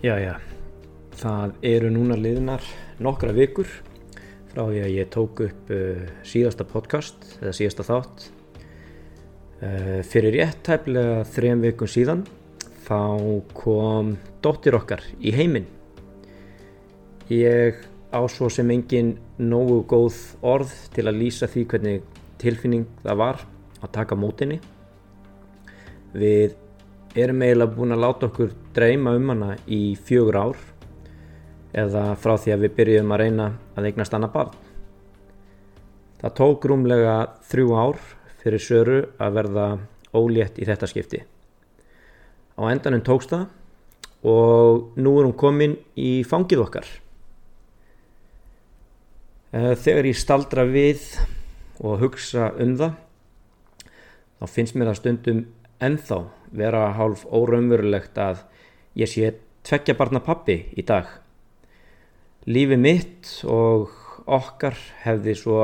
Já, já, það eru núna liðnar nokkra vikur frá því að ég tók upp uh, síðasta podcast eða síðasta þátt. Uh, fyrir rétt tæplega þrejum vikun síðan þá kom dóttir okkar í heiminn. Ég á svo sem engin nógu góð orð til að lýsa því hvernig tilfinning það var að taka mótinni. Við erum eiginlega búin að láta okkur dreyma um hana í fjögur ár eða frá því að við byrjum að reyna að eignast annað barn. Það tók rúmlega þrjú ár fyrir Söru að verða ólétt í þetta skipti. Á endanum tókst það og nú er hún komin í fangið okkar. Eh, þegar ég staldra við og hugsa um það þá finnst mér það stundum ennþá vera hálf óraumverulegt að ég sé tveggja barna pappi í dag. Lífi mitt og okkar hefði svo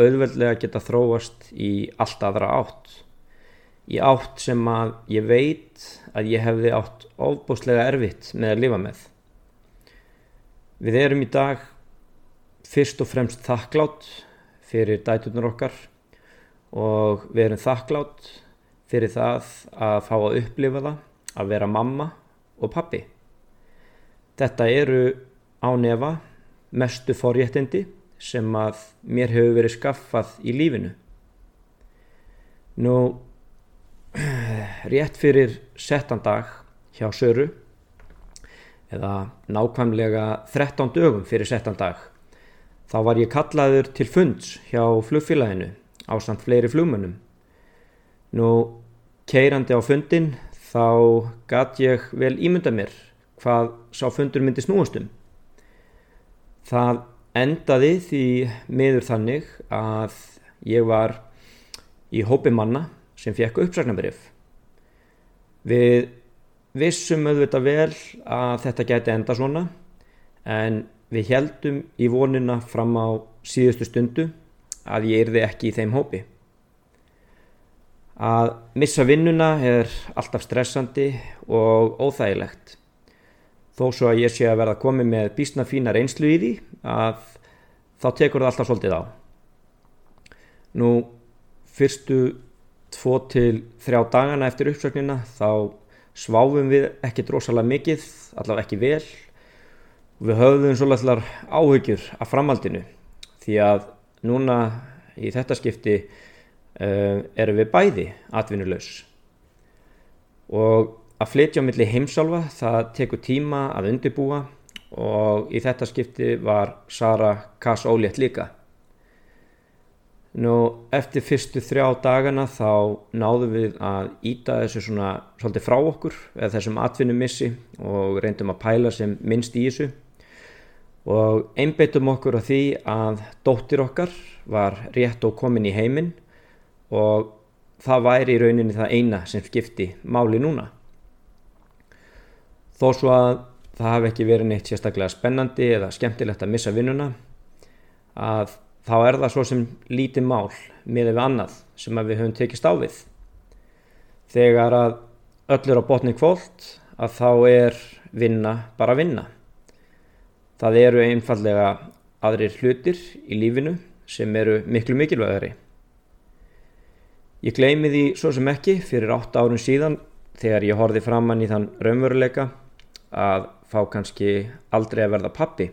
auðveldlega geta þróast í allt aðra átt. Í átt sem að ég veit að ég hefði átt ofbúslega erfitt með að lifa með. Við erum í dag fyrst og fremst þakklátt fyrir dætunar okkar og við erum þakklátt fyrir það að fá að upplifa það að vera mamma og pappi. Þetta eru á nefa mestu forréttindi sem að mér hefur verið skaffað í lífinu. Nú, rétt fyrir settan dag hjá Söru, eða nákvæmlega 13 dögum fyrir settan dag, þá var ég kallaður til funds hjá flugfélaginu á samt fleiri flugmönnum. Nú, keirandi á fundin þá gatt ég vel ímynda mér hvað sá fundur myndi snúastum. Það endaði því miður þannig að ég var í hópi manna sem fekk uppsagnabrif. Við vissum auðvitað vel að þetta gæti enda svona en við heldum í vonina fram á síðustu stundu að ég erði ekki í þeim hópi. Að missa vinnuna er alltaf stressandi og óþægilegt. Þó svo að ég sé að verða komið með bísna fína reynslu í því að þá tekur það alltaf svolítið á. Nú fyrstu tvo til þrjá dagana eftir uppsöknina þá sváfum við ekki drosalega mikið, allavega ekki vel. Við höfðum svolítið áhyggjur af framhaldinu því að núna í þetta skipti erum við bæði atvinnulegs og að flytja á milli heimsálfa það tekur tíma að undirbúa og í þetta skipti var Sara Kass ólétt líka. Nú eftir fyrstu þrjá dagana þá náðum við að íta þessu svona svolítið frá okkur eða þessum atvinnumissi og reyndum að pæla sem minnst í þessu. Og einbeitum okkur á því að dóttir okkar var rétt og komin í heiminn og það væri í rauninni það eina sem skipti máli núna. Þó svo að það hafi ekki verið neitt sérstaklega spennandi eða skemmtilegt að missa vinnuna að þá er það svo sem lítið mál miðið við annað sem við höfum tekist á við. Þegar að öll er á botni kvólt að þá er vinna bara vinna. Það eru einfallega aðrir hlutir í lífinu sem eru miklu mikilvægari. Ég gleymi því svo sem ekki fyrir 8 árun síðan þegar ég horfi framann í þann raunveruleika að fá kannski aldrei að verða pappi.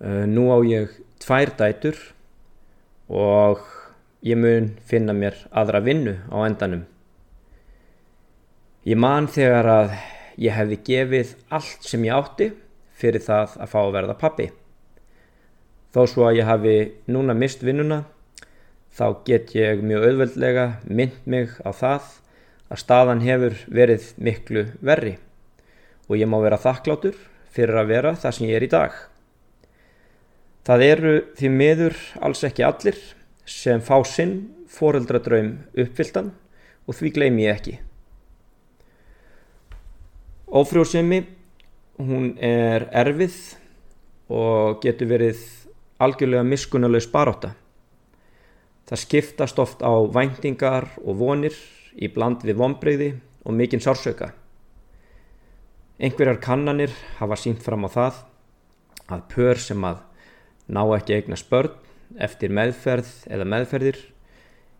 Uh, nú á ég tvær dætur og ég mun finna mér aðra vinnu á endanum. Ég man þegar að ég hefði gefið allt sem ég átti fyrir það að fá að verða pappi. Þó svo að ég hafi núna mist vinnuna þá get ég mjög auðveldlega mynd mig á það að staðan hefur verið miklu verri og ég má vera þakklátur fyrir að vera það sem ég er í dag. Það eru því miður alls ekki allir sem fá sinn foreldradraum uppfylltan og því gleym ég ekki. Ófrjóðsemi, hún er erfið og getur verið algjörlega miskunnuleg sparóta. Það skiptast oft á væntingar og vonir í bland við vonbreyði og mikinn sársöka. Einhverjar kannanir hafa sínt fram á það að pör sem að ná ekki eigna spörn eftir meðferð eða meðferðir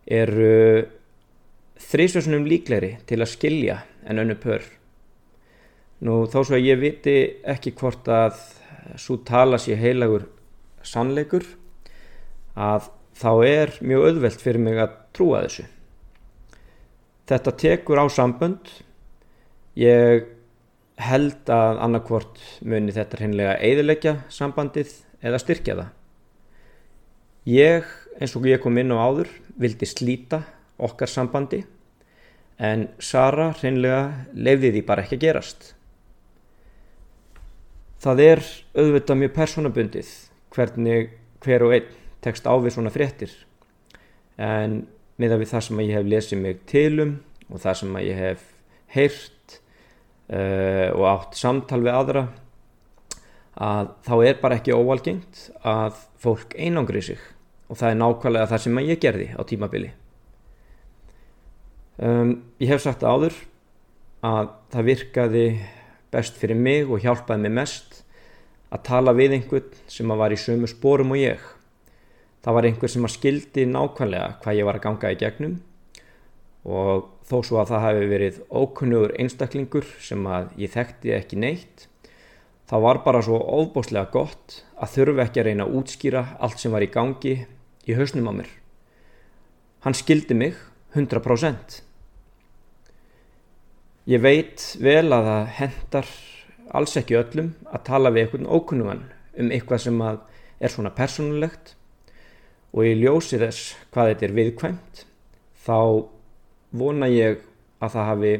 eru þrísvarsunum líkleri til að skilja en önnu pör. Nú þó svo að ég viti ekki hvort að svo tala sér heilagur sannleikur að þá er mjög auðvelt fyrir mig að trúa þessu. Þetta tekur á sambönd, ég held að annarkvort muni þetta hreinlega eiðilegja sambandið eða styrkja það. Ég, eins og ég kom inn á áður, vildi slíta okkar sambandi en Sara hreinlega lefði því bara ekki að gerast. Það er auðvitað mjög personabundið hvernig hver og einn tekst á við svona fréttir. En miða við það sem ég hef lesið mig tilum og það sem ég hef heyrt uh, og átt samtal við aðra að þá er bara ekki óalgengt að fólk einangri sig. Og það er nákvæmlega það sem ég gerði á tímabili. Um, ég hef sagt áður að það virkaði best fyrir mig og hjálpaði mig mest að tala við einhvern sem var í sömu spórum og ég það var einhver sem að skildi nákvæmlega hvað ég var að ganga í gegnum og þó svo að það hefði verið ókunnugur einstaklingur sem að ég þekkti ekki neitt þá var bara svo óbúslega gott að þurfa ekki að reyna að útskýra allt sem var í gangi í hausnum á mér. Hann skildi mig 100%. Ég veit vel að það hendar alls ekki öllum að tala við einhvern ókunnugan um eitthvað sem er svona persónulegt og í ljósi þess hvað þetta er viðkvæmt þá vona ég að það hafi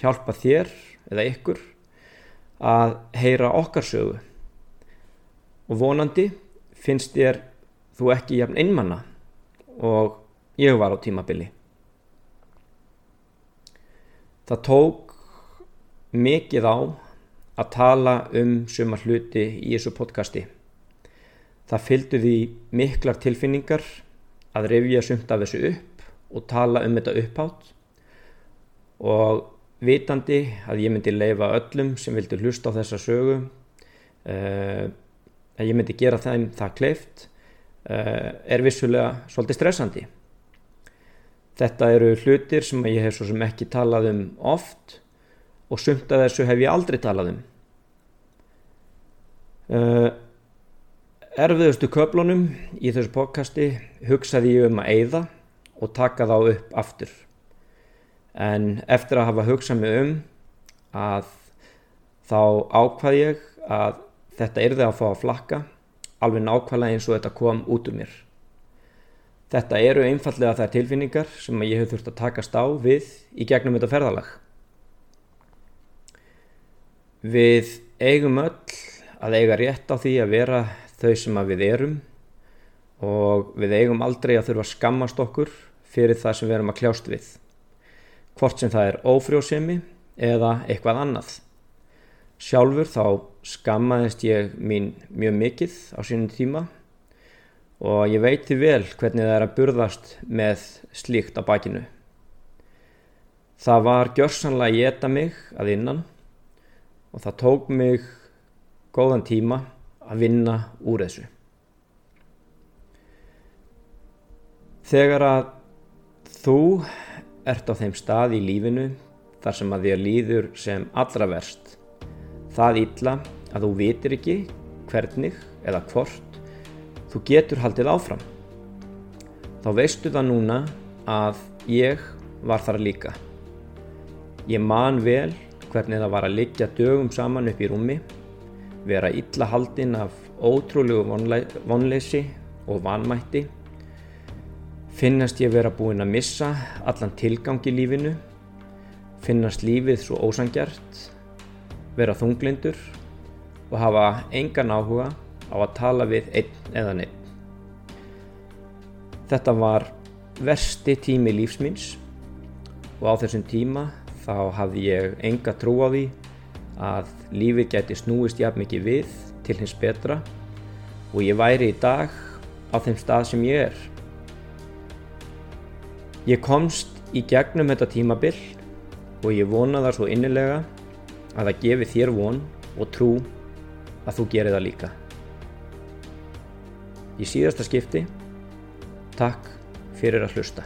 hjálpað þér eða ykkur að heyra okkar sögu og vonandi finnst þér þú ekki jafn einmanna og ég var á tímabili. Það tók mikið á að tala um suma hluti í þessu podcasti. Það fylgdu því miklar tilfinningar að revja sumt af þessu upp og tala um þetta upphátt og vitandi að ég myndi leifa öllum sem vildi hlusta á þessa sögu uh, að ég myndi gera þeim það kleift uh, er vissulega svolítið stressandi. Þetta eru hlutir sem ég hef svo sem ekki talað um oft og sumt af þessu hef ég aldrei talað um. Erfiðustu köflunum í þessu podcasti hugsaði ég um að eyða og taka þá upp aftur. En eftir að hafa hugsað mig um að þá ákvað ég að þetta yrði að fá að flakka alveg nákvæmlega eins og þetta kom út um mér. Þetta eru einfallega þær tilfinningar sem ég hef þurft að takast á við í gegnum þetta ferðalag. Við eigum öll að eiga rétt á því að vera þau sem að við erum og við eigum aldrei að þurfa að skammast okkur fyrir það sem við erum að kljást við. Hvort sem það er ófrjósemi eða eitthvað annað. Sjálfur þá skammaðist ég mín mjög mikið á sínum tíma og ég veiti vel hvernig það er að burðast með slíkt á bakinu. Það var gjörsanlega að geta mig að innan og það tók mig góðan tíma að vinna úr þessu. Þegar að þú ert á þeim stað í lífinu þar sem að þér líður sem allra verst, það illa að þú vitir ekki hvernig eða hvort þú getur haldið áfram. Þá veistu það núna að ég var þar líka. Ég man vel hvernig það var að liggja dögum saman upp í rúmi vera illa haldinn af ótrúlegu vonleysi og vanmætti, finnast ég vera búinn að missa allan tilgang í lífinu, finnast lífið svo ósangjart, vera þunglindur og hafa engan áhuga á að tala við einn eða neitt. Þetta var versti tími lífsmins og á þessum tíma þá hafði ég enga trú á því að lífið geti snúist jafn mikið við til hins betra og ég væri í dag á þeim stað sem ég er. Ég komst í gegnum þetta tímabill og ég vona það svo innilega að það gefi þér von og trú að þú gerir það líka. Í síðasta skipti, takk fyrir að hlusta.